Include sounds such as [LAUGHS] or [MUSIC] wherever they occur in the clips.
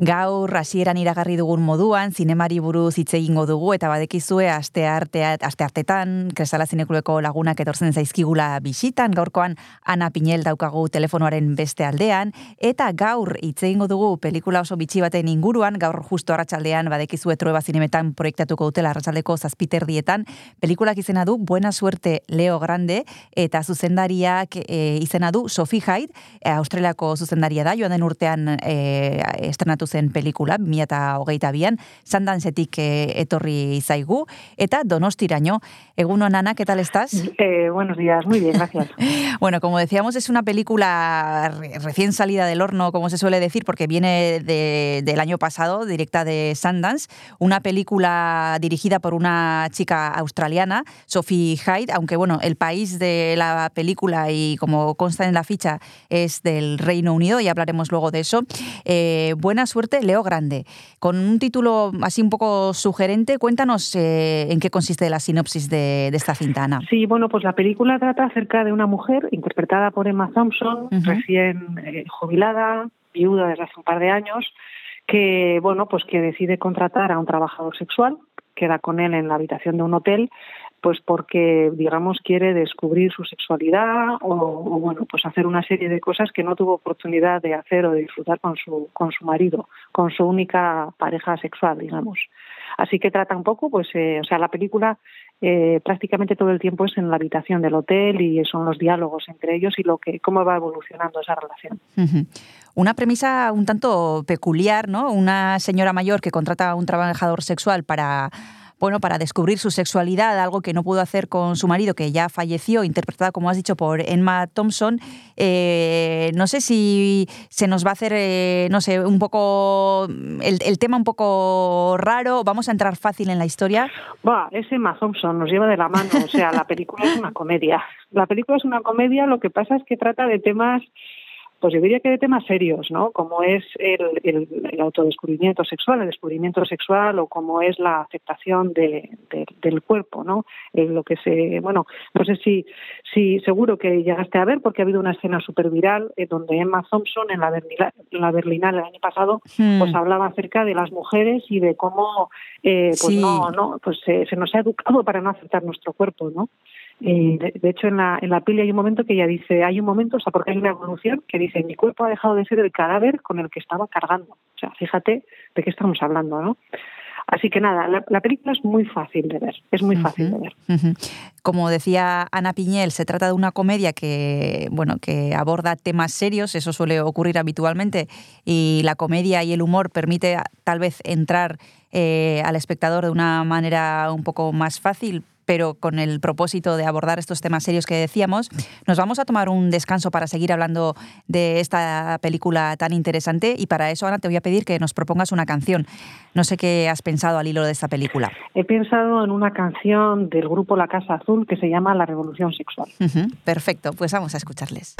Gaur hasieran iragarri dugun moduan zinemari buruz hitz egingo dugu eta badekizue aste artea aste artetan Kresala Zineklubeko lagunak etortzen zaizkigula bisitan. Gaurkoan Ana Pinel daukagu telefonoaren beste aldean. Eta gaur hitz egingo dugu pelikula oso bitxi baten inguruan. Gaur justo arratsaldean badekizue Trueba Zinemetan proiektatuko dutela arratsaldeko 7 dietan pelikulak izena du Buena suerte Leo Grande eta zuzendariak e, izena du Sophie Hyde. Australiako zuzendaria da joan den urtean e, estrenatu zen pelikula, mi eta hogeita bian, sandanzetik e, etorri zaigu, eta donostiraino. Egun honanak, ¿qué tal estás? Eh, buenos días, muy bien, gracias. [LAUGHS] bueno, como decíamos, es una película recién salida del horno, como se suele decir, porque viene de, del año pasado, directa de Sundance, una película dirigida por una chica australiana, Sophie Hyde, aunque bueno, el país de la película y como consta en la ficha es del Reino Unido, y hablaremos luego de eso. Eh, buena suerte Leo Grande. Con un título así un poco sugerente, cuéntanos eh, en qué consiste la sinopsis de, esta cinta, Ana. Sí, bueno, pues la película trata acerca de una mujer interpretada por Emma Thompson, recién eh, jubilada, viuda desde hace un par de años, que, bueno, pues que decide contratar a un trabajador sexual, queda con él en la habitación de un hotel pues porque digamos quiere descubrir su sexualidad o, bueno pues hacer una serie de cosas que no tuvo oportunidad de hacer o de disfrutar con su con su marido con su única pareja sexual digamos así que trata un poco pues eh, o sea la película eh, prácticamente todo el tiempo es en la habitación del hotel y son los diálogos entre ellos y lo que cómo va evolucionando esa relación. Una premisa un tanto peculiar, ¿no? Una señora mayor que contrata a un trabajador sexual para bueno, para descubrir su sexualidad, algo que no pudo hacer con su marido, que ya falleció, interpretada, como has dicho, por Emma Thompson. Eh, no sé si se nos va a hacer, eh, no sé, un poco, el, tema un poco raro. ¿Vamos a entrar fácil en la historia? Va, es Emma Thompson, nos lleva de la mano. O sea, la película es una comedia. La película es una comedia, lo que pasa es que trata de temas pues yo diría que de temas serios, ¿no? Como es el, el, autodescubrimiento sexual, el descubrimiento sexual o como es la aceptación de, del cuerpo, ¿no? lo que se, bueno, no sé si, si seguro que llegaste a ver porque ha habido una escena súper viral eh, donde Emma Thompson en la, Berlina, la Berlinal el año pasado hmm. pues hablaba acerca de las mujeres y de cómo eh, pues no, no, pues se nos ha educado para no aceptar nuestro cuerpo, ¿no? De, hecho, en la, en la peli hay un momento que ella dice, hay un momento, o sea, porque hay una evolución que dice, mi cuerpo ha dejado de ser el cadáver con el que estaba cargando. O sea, fíjate de qué estamos hablando, ¿no? Así que nada, la, película es muy fácil de ver, es muy fácil de ver. Como decía Ana Piñel, se trata de una comedia que, bueno, que aborda temas serios, eso suele ocurrir habitualmente, y la comedia y el humor permite tal vez entrar eh, al espectador de una manera un poco más fácil, pero con el propósito de abordar estos temas serios que decíamos, nos vamos a tomar un descanso para seguir hablando de esta película tan interesante y para eso, Ana, te voy a pedir que nos propongas una canción. No sé qué has pensado al hilo de esta película. He pensado en una canción del grupo La Casa Azul que se llama La Revolución Sexual. perfecto, pues vamos a escucharles.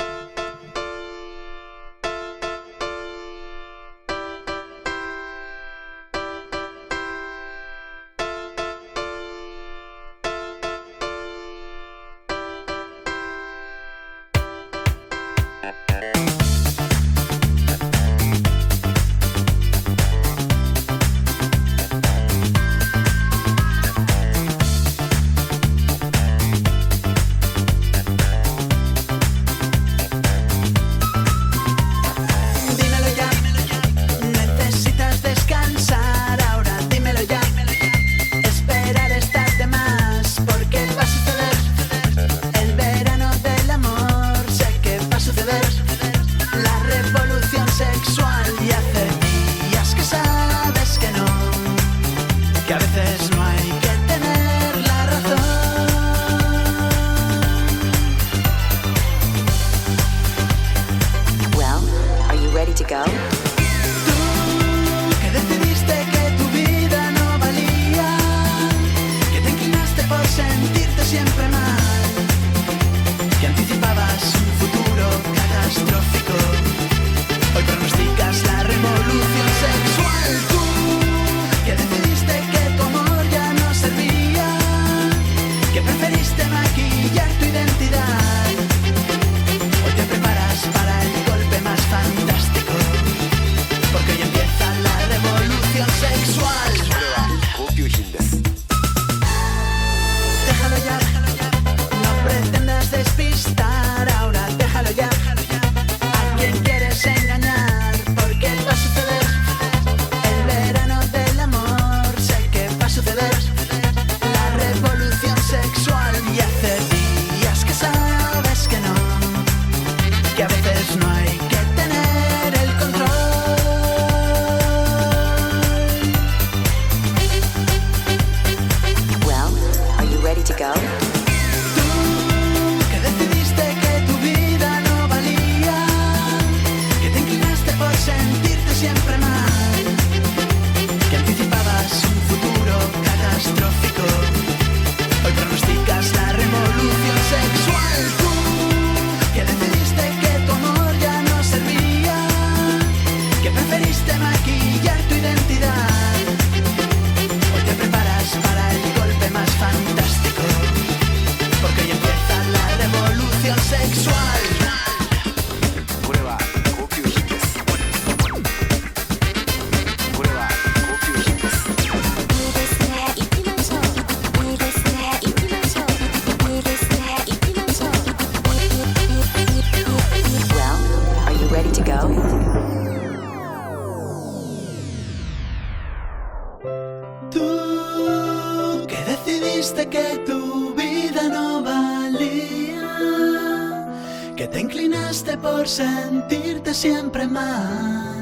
Te inclinaste por sentirte siempre mal,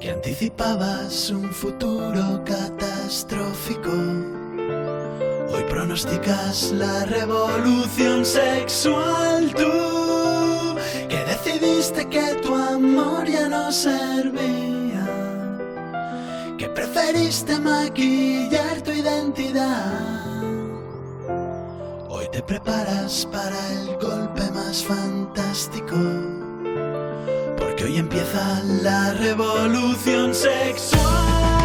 que anticipabas un futuro catastrófico. Hoy pronosticas la revolución sexual. Tú que decidiste que tu amor ya no servía que preferiste maquillar tu identidad. Te preparas para el golpe más fantástico, porque hoy empieza la revolución sexual.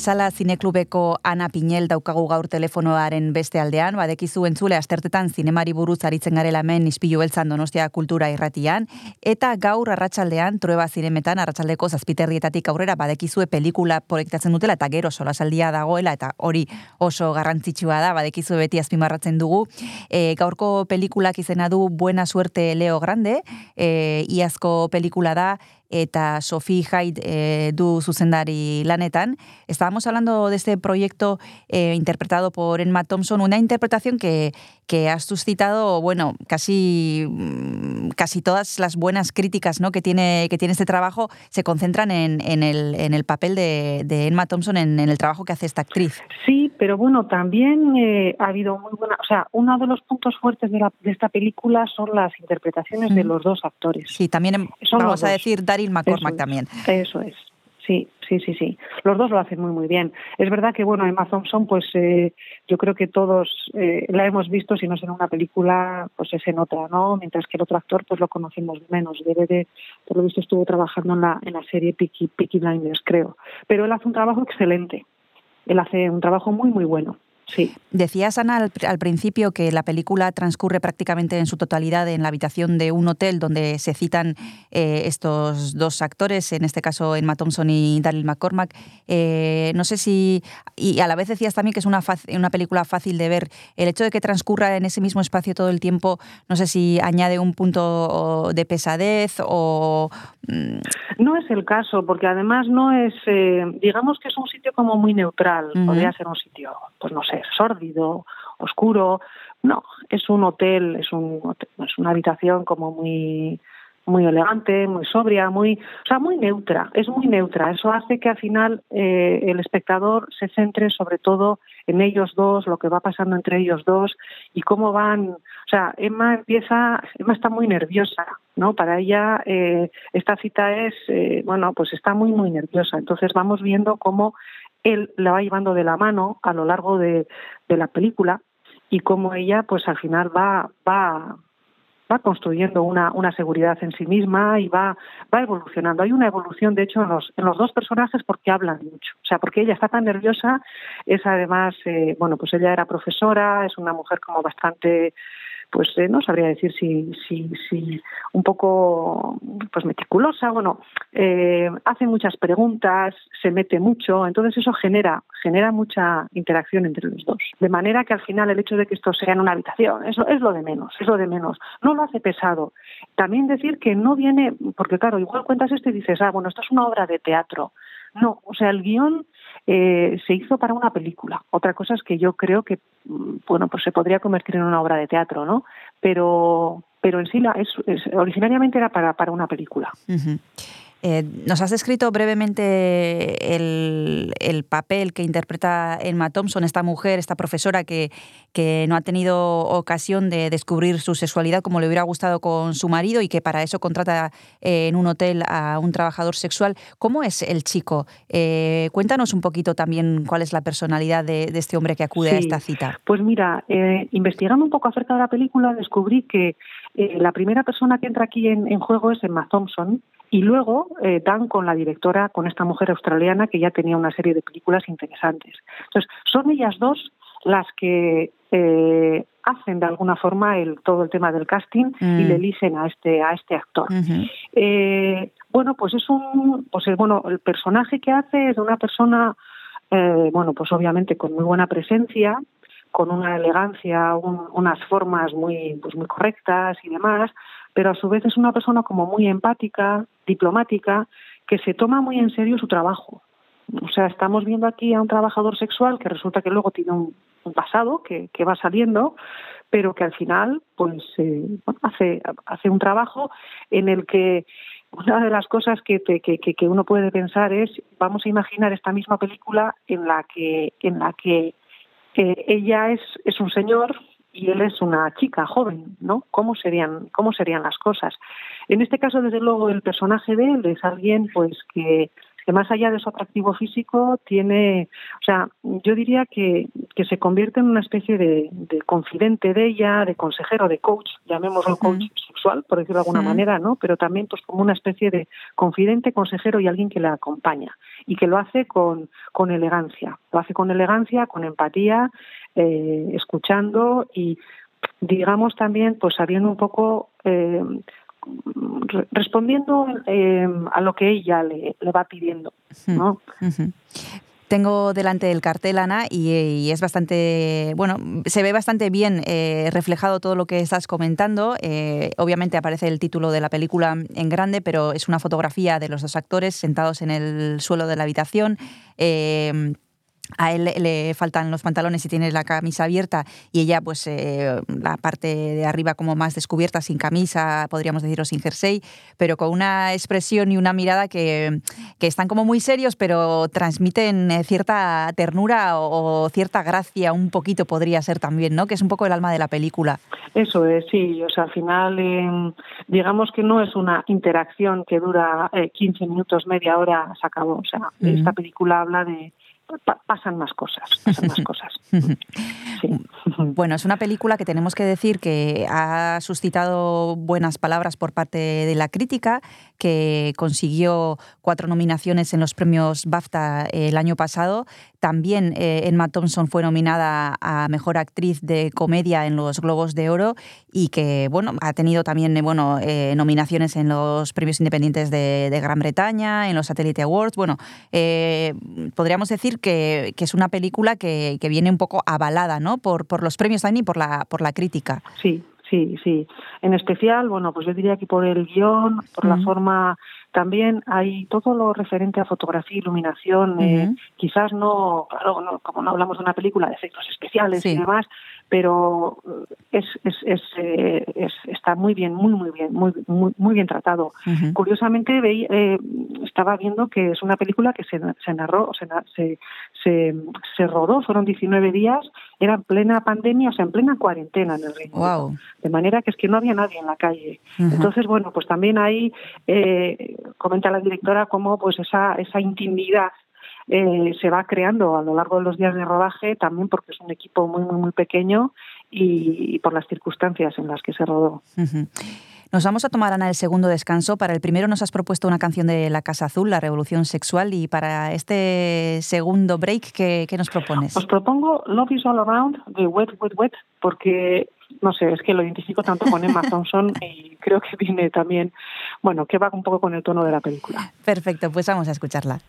Kresala zineklubeko Ana Pinel daukagu gaur telefonoaren beste aldean, badekizu entzule astertetan zinemari buruz aritzen garela hemen ispilu beltzan donostia kultura irratian, eta gaur arratsaldean trueba zinemetan arratsaldeko zazpiterrietatik aurrera badekizue pelikula proiektatzen dutela eta gero solasaldia dagoela eta hori oso garrantzitsua da, badekizue beti azpimarratzen dugu. E, gaurko pelikulak izena du Buena Suerte Leo Grande, e, iazko pelikula da, eta Sophie Hyde eh, du zuzendari lanetan. Estábamos hablando de este proyecto eh, interpretado por Emma Thompson, una interpretación que, que has suscitado, bueno, casi, mm, casi todas las buenas críticas ¿no? que, tiene, que tiene este trabajo se concentran en, en, el, en el papel de, de Emma Thompson, en, en el trabajo que hace esta actriz. Sí, pero bueno, también eh, ha habido muy buena, o sea, uno de los puntos fuertes de, la, de esta película son las interpretaciones de los dos actores. Sí, también Son vamos a decir Daryl McCormack Eso es. también. Eso es. Sí, sí, sí, sí. Los dos lo hacen muy, muy bien. Es verdad que, bueno, Emma Thompson, pues eh, yo creo que todos eh, la hemos visto, si no es en una película, pues es en otra, ¿no? Mientras que el otro actor, pues lo conocemos menos. Debe de, por lo visto, estuvo trabajando en la, en la serie Peaky, Peaky Blinders, creo. Pero él hace un trabajo excelente. Él hace un trabajo muy, muy bueno. Sí. Decías, Ana, al, al principio que la película transcurre prácticamente en su totalidad en la habitación de un hotel donde se citan eh, estos dos actores, en este caso Emma Thompson y Daryl McCormack. Eh, no sé si... Y a la vez decías también que es una, una película fácil de ver. El hecho de que transcurra en ese mismo espacio todo el tiempo, no sé si añade un punto de pesadez o... mm, No es el caso, porque además no es, eh, digamos que es un sitio como muy neutral. Podría ser un sitio, pues no sé, sórdido, oscuro. No, es un hotel, es un es una habitación como muy muy elegante, muy sobria, muy, o sea, muy neutra. Es muy neutra. Eso hace que al final eh, el espectador se centre sobre todo en ellos dos, lo que va pasando entre ellos dos y cómo van. O sea, Emma empieza, Emma está muy nerviosa, ¿no? Para ella eh, esta cita es, eh, bueno, pues está muy muy nerviosa. Entonces vamos viendo cómo él la va llevando de la mano a lo largo de, de la película y cómo ella, pues al final va va va construyendo una, una seguridad en sí misma y va, va evolucionando. Hay una evolución, de hecho, en los, en los dos personajes porque hablan mucho. O sea, porque ella está tan nerviosa, es además, eh, bueno, pues ella era profesora, es una mujer como bastante pues eh, no sabría decir si, si, si un poco pues meticulosa, bueno, eh, hace muchas preguntas, se mete mucho, entonces eso genera, genera mucha interacción entre los dos. De manera que al final el hecho de que esto sea en una habitación, eso es lo de menos, es lo de menos. No lo hace pesado. También decir que no viene, porque claro, igual cuentas esto y dices, ah, bueno, esto es una obra de teatro. No, o sea, el guion eh, se hizo para una película. Otra cosa es que yo creo que, mm, bueno, pues se podría convertir en una obra de teatro, ¿no? Pero, pero en sí la, es, es- originariamente era para, para una película. Ujú. Eh, nos has descrito brevemente el, el papel que interpreta Emma Thompson, esta mujer, esta profesora que, que no ha tenido ocasión de descubrir su sexualidad como le hubiera gustado con su marido y que para eso contrata eh, en un hotel a un trabajador sexual. ¿Cómo es el chico? Eh, cuéntanos un poquito también cuál es la personalidad de, de este hombre que acude a esta cita. Pues mira, eh, investigando un poco acerca de la película, descubrí que eh, la primera persona que entra aquí en, en juego es Emma Thompson y luego eh, dan con la directora, con esta mujer australiana que ya tenía una serie de películas interesantes. Entonces, son ellas dos las que eh, hacen de alguna forma el, todo el tema del casting y Mm. le eligen a este, a este actor. Eh, bueno, pues es un, pues es, bueno, el personaje que hace es de una persona, eh, bueno, pues obviamente con muy buena presencia, con una elegancia, un- unas formas muy, pues muy correctas y demás, pero a su vez es una persona como muy empática, diplomática, que se toma muy en serio su trabajo. O sea, estamos viendo aquí a un trabajador sexual que resulta que luego tiene un, pasado que, que va saliendo, pero que al final pues eh, bueno, hace, hace un trabajo en el que una de las cosas que, te- que, que, que uno puede pensar es vamos a imaginar esta misma película en la que en la que eh, ella es, es un señor y él es una chica joven, ¿no? ¿Cómo serían, cómo serían las cosas? En este caso, desde luego, el personaje de él es alguien pues que, que más allá de su atractivo físico tiene, o sea, yo diría que, que se convierte en una especie de, de confidente de ella, de consejero, de coach, llamémoslo coach sexual, por decirlo de alguna manera, ¿no? Pero también pues como una especie de confidente, consejero y alguien que la acompaña y que lo hace con, con elegancia, lo hace con elegancia, con empatía, eh, escuchando y digamos también pues sabiendo un poco eh, respondiendo eh, a lo que ella le, le va pidiendo, ¿no? Tengo delante el cartel, Ana, y, y es bastante, bueno, se ve bastante bien eh, reflejado todo lo que estás comentando. Eh, obviamente aparece el título de la película en grande, pero es una fotografía de los dos actores sentados en el suelo de la habitación. A él le- faltan los pantalones y tiene la camisa abierta y ella pues eh, la parte de arriba como más descubierta, sin camisa, podríamos decir, o sin jersey, pero con una expresión y una mirada que, que están como muy serios, pero transmiten eh, cierta ternura o, o cierta gracia, un poquito podría ser también, ¿no? Que es un poco el alma de la película. Eso es, sí. O sea, al final, eh, digamos que no es una interacción que dura eh, 15 minutos, media hora, se acabó. O sea, esta película habla de. Pa- pasan más cosas, pasan más cosas. [LAUGHS] Sí. Bueno, es una película que tenemos que decir que ha suscitado buenas palabras por parte de la crítica, que consiguió cuatro nominaciones en los premios BAFTA el año pasado. También eh, Emma Thompson fue nominada a Mejor Actriz de Comedia en los Globos de Oro y que, bueno, ha tenido también eh, bueno, eh, nominaciones en los premios independientes de, de Gran Bretaña, en los Satellite Awards. Bueno, eh, podríamos decir que, que es una película que, que viene un poco avalada, ¿no? Por, por los premios también y por la, por la crítica. Sí, sí, sí. En especial, bueno, pues yo diría que por el guion, por la forma, también hay todo lo referente a fotografía, iluminación, eh, quizás no, claro, no- como no hablamos de una película de efectos especiales Sí. y demás, pero eh, es, es, es, eh, es- está muy bien, muy, muy bien, muy, muy, muy bien tratado. Curiosamente veí- eh, estaba viendo que es una película que se, se narró, se, se, se, se rodó, fueron 19 días, era en plena pandemia, o sea, en plena cuarentena en el Reino Unido. Wow. De manera que es que no había nadie en la calle. Entonces, bueno, pues también ahí eh, comenta la directora cómo pues esa, esa intimidad eh, se va creando a lo largo de los días de rodaje, también porque es un equipo muy, muy, muy pequeño y, y por las circunstancias en las que se rodó. Nos vamos a tomar, Ana, el segundo descanso. Para el primero nos has propuesto una canción de La Casa Azul, La Revolución Sexual, y para este segundo break, ¿qué, qué nos propones? Os propongo Love is All Around de Wet, Wet, Wet, porque, no sé, es que lo identifico tanto con Emma Thompson [LAUGHS] y creo que viene también, bueno, que va un poco con el tono de la película. Perfecto, pues vamos a escucharla.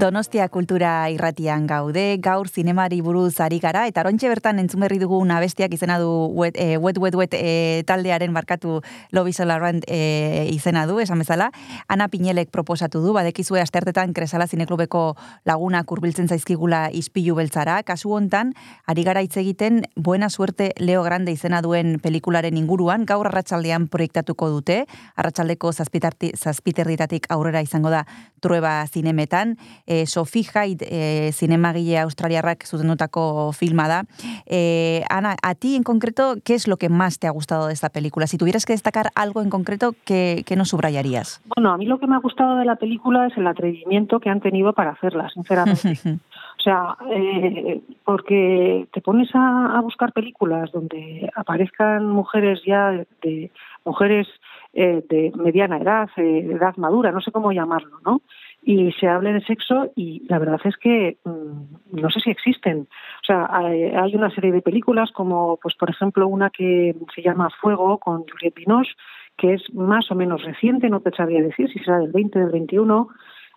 Donostia kultura irratian gaude, gaur zinemari buruz ari gara, etaorontxe bertan entzun berri dugu abestiak izena du wet, e, wet, wet, wet e, taldearen barkatu Lobby Solarrand e, izena du, esan bezala. Ana Pinelek proposatu du, badekizue astertetan kresala zineklubeko lagunak hurbiltzen zaizkigula ispilu beltzara. Kasu hontan, ari gara hitz egiten Buena Suerte Leo Grande izena duen pelikularen inguruan, gaur arratsaldean proiektatuko dute, arratsaldeko zazpiterritatik aurrera izango da trueba zinemetan, e, Sophie Hyde e, zinemagile australiarrak zuzendutako filma da. Eh, Ana, a ti en concreto, ¿qué es lo que más te ha gustado de esta película? Si tuvieras que destacar algo en concreto, ¿qué, qué nos subrayarías? Bueno, a mí lo que me ha gustado de la película es el atrevimiento que han tenido para hacerla, sinceramente. [LAUGHS] O sea, eh, porque te pones a, a buscar películas donde aparezcan mujeres ya de, de mujeres eh, de mediana edad, eh, de edad madura, no sé cómo llamarlo, ¿no? Y se hable de sexo y la verdad es que mm, no sé si existen. O sea, hay, una serie de películas como, pues por ejemplo, una que se llama Fuego con Juliette Binoche, que es más o menos reciente, no te sabría decir si será del 20, del 21,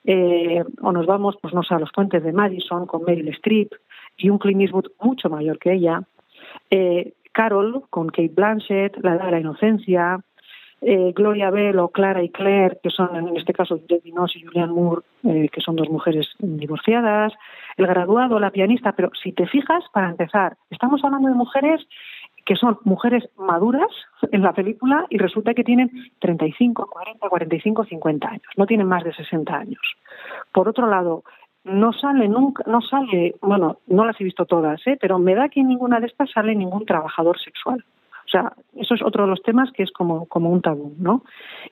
eh, o nos vamos, pues no sé, a los puentes de Madison con Meryl Streep y un Clint Eastwood mucho mayor que ella, eh, Carol con Kate Blanchett, La Edad de la Inocencia, eh, Gloria Bell o Clara y Claire, que son en este caso Juliette Binoche y Julianne Moore, eh, que son dos mujeres divorciadas, El Graduado, La Pianista, pero si te fijas, para empezar, estamos hablando de mujeres que son mujeres maduras en la película y resulta que tienen 35, 40, 45, 50 años, no tienen más de 60 años. Por otro lado, no sale nunca, no sale, bueno, no las he visto todas, ¿eh? pero me da que en ninguna de estas sale ningún trabajador sexual. O sea, eso es otro de los temas que es como, como un tabú, ¿no?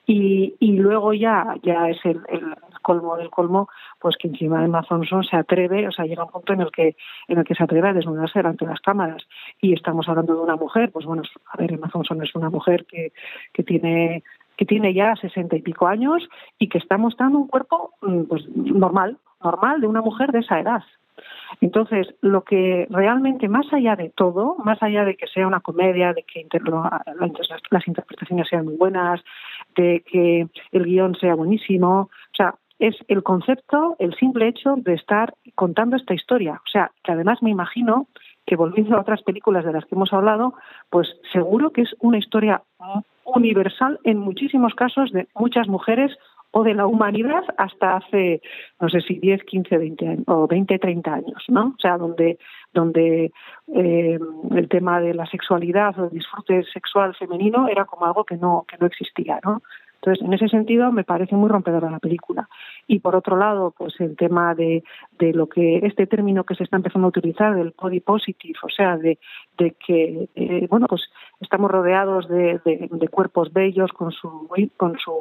Y, y luego ya, ya es el, el colmo del colmo, pues que encima Thompson se atreve, o sea, llega un punto en el que, en el que se atreve a desnudarse delante de las cámaras. Y estamos hablando de una mujer, pues bueno, a ver, Emma Thompson es una mujer que, que tiene que tiene ya sesenta y pico años y que está mostrando un cuerpo mm, pues normal, normal de una mujer de esa edad. Entonces, lo que realmente, más allá de todo, más allá de que sea una comedia, de que inter- inter- las interpretaciones sean muy buenas, de que el guion sea buenísimo, o sea, es el concepto, el simple hecho de estar contando esta historia. O sea, que además me imagino que volviendo a otras películas de las que hemos hablado, pues seguro que es una historia universal en muchísimos casos de muchas mujeres o de la humanidad hasta hace, no sé si 10, 15, 20 años, o 20, 30 años, ¿no? O sea, donde, donde eh, el tema de la sexualidad o el disfrute sexual femenino era como algo que no, que no existía, ¿no? Entonces, en ese sentido, me parece muy rompedora la película. Y por otro lado, pues el tema de, de lo que este término que se está empezando a utilizar, del body positive, o sea, de, de que, eh, bueno, pues estamos rodeados de, de, de cuerpos bellos con su, con su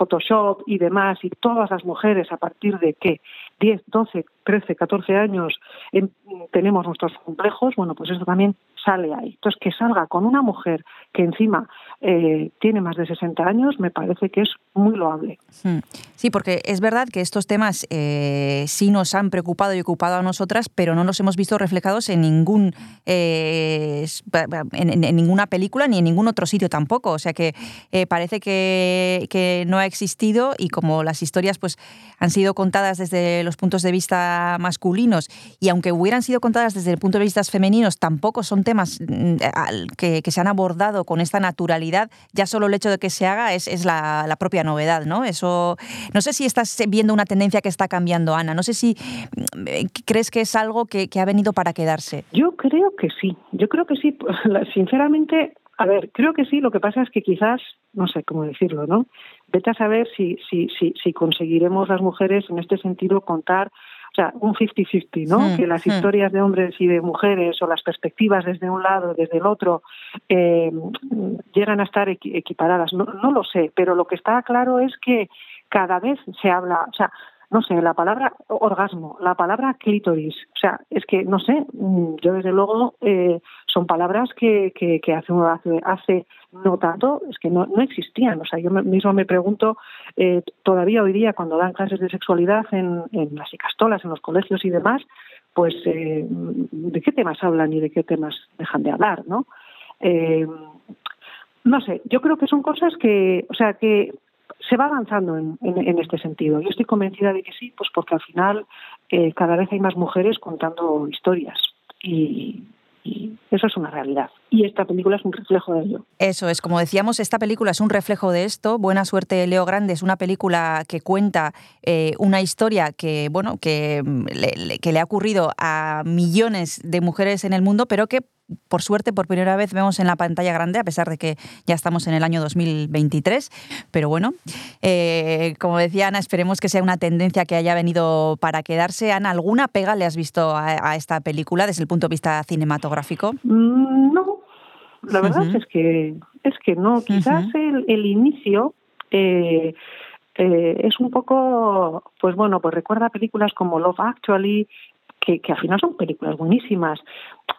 Photoshop y demás, y todas las mujeres a partir de que 10, 12, 13, 14 años en, tenemos nuestros complejos, bueno, pues eso también sale ahí. Entonces, que salga con una mujer que encima eh, tiene más de 60 años, me parece que es muy loable. Hmm. Sí, porque es verdad que estos temas eh, sí nos han preocupado y ocupado a nosotras, pero no los hemos visto reflejados en ningún eh, en, ninguna película ni en ningún otro sitio tampoco. O sea que eh, parece que, que, no ha existido y como las historias pues han sido contadas desde los puntos de vista masculinos y aunque hubieran sido contadas desde el punto de vista femeninos, tampoco son temas mm, que, que se han abordado con esta naturalidad. Ya solo el hecho de que se haga es, la, propia novedad, ¿no? Eso, no sé si estás viendo una tendencia que está cambiando, Ana. No sé si crees que es algo que, que ha venido para quedarse. Yo creo que sí. Yo creo que sí. [LAUGHS] Sinceramente, a ver, creo que sí. Lo que pasa es que quizás, no sé cómo decirlo, ¿no? Vete a saber si, si, si, si conseguiremos las mujeres en este sentido contar o sea, un 50-50, ¿no? Hmm, que las hmm. historias de hombres y de mujeres o las perspectivas desde un lado, desde el otro, eh, llegan a estar equi equiparadas. No, no lo sé, pero lo que está claro es que cada vez se habla, o sea, no sé, la palabra orgasmo, la palabra clítoris, o sea, es que, no sé, yo desde luego eh, son palabras que, que, que hace, hace, hace no tanto, es que no, no existían, o sea, yo mismo me pregunto, eh, todavía hoy día cuando dan clases de sexualidad en, en las icastolas, en los colegios y demás, pues eh, de qué temas hablan y de qué temas dejan de hablar, ¿no? No sé, yo creo que son cosas que, o sea, que se va avanzando en, en, en, este sentido. Yo estoy convencida de que sí, pues porque al final eh, cada vez hay más mujeres contando historias y, eso es una realidad. Y esta película es un reflejo de ello. Eso es, como decíamos, esta película es un reflejo de esto. Buena suerte, Leo Grande, es una película que cuenta eh, una historia que, bueno, que le, que le ha ocurrido a millones de mujeres en el mundo, pero que por suerte, por primera vez vemos en la pantalla grande, a pesar de que ya estamos en el año 2023. Pero bueno, eh, como decía Ana, esperemos que sea una tendencia que haya venido para quedarse. Ana, ¿alguna pega le has visto a, a esta película desde el punto de vista cinematográfico? Mm, No, la verdad es que es que no. Quizás el, el inicio eh, eh, es un poco, pues bueno, pues recuerda películas como Love Actually, que, que al final son películas buenísimas.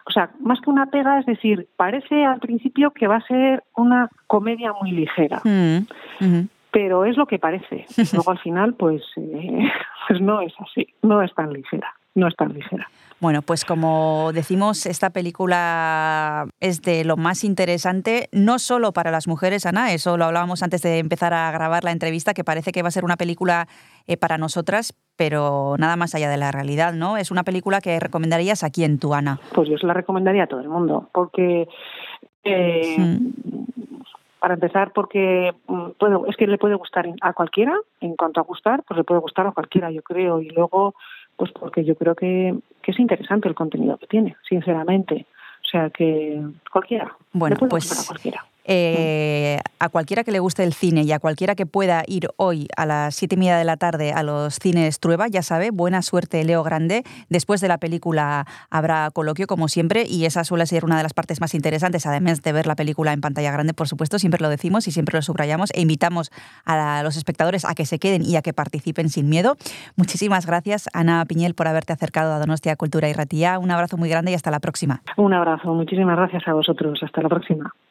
O sea, más que una pega, es decir, parece al principio que va a ser una comedia muy ligera, Mm, pero es lo que parece. [LAUGHS] Luego al final, pues, eh, [LAUGHS] pues no es así, no es tan ligera, no es tan ligera. Bueno, pues como decimos, esta película es de lo más interesante, no solo para las mujeres, Ana, eso lo hablábamos antes de empezar a grabar la entrevista, que parece que va a ser una película eh, para nosotras, pero nada más allá de la realidad, ¿no? Es una película que recomendarías aquí en tu, Ana. Pues yo se la recomendaría a todo el mundo, porque eh, para empezar, porque mm, puede, es que le puede gustar a cualquiera, en cuanto a gustar, pues le puede gustar a cualquiera, yo creo, y luego, pues porque yo creo que, que es interesante el contenido que tiene, sinceramente. O sea que cualquiera, Bueno, pues- cualquiera. Eh, a cualquiera que le guste el cine y a cualquiera que pueda ir hoy a las siete y media de la tarde a los cines Trueba, ya sabe, buena suerte Leo Grande. Después de la película habrá coloquio, como siempre, y esa suele ser una de las partes más interesantes, además de ver la película en pantalla grande, por supuesto, siempre lo decimos y siempre lo subrayamos e invitamos a los espectadores a que se queden y a que participen sin miedo. Muchísimas gracias, Ana Piñel, por haberte acercado a Donostia Cultura y Ratía. Un abrazo muy grande y hasta la próxima. Un abrazo, muchísimas gracias a vosotros. Hasta la próxima.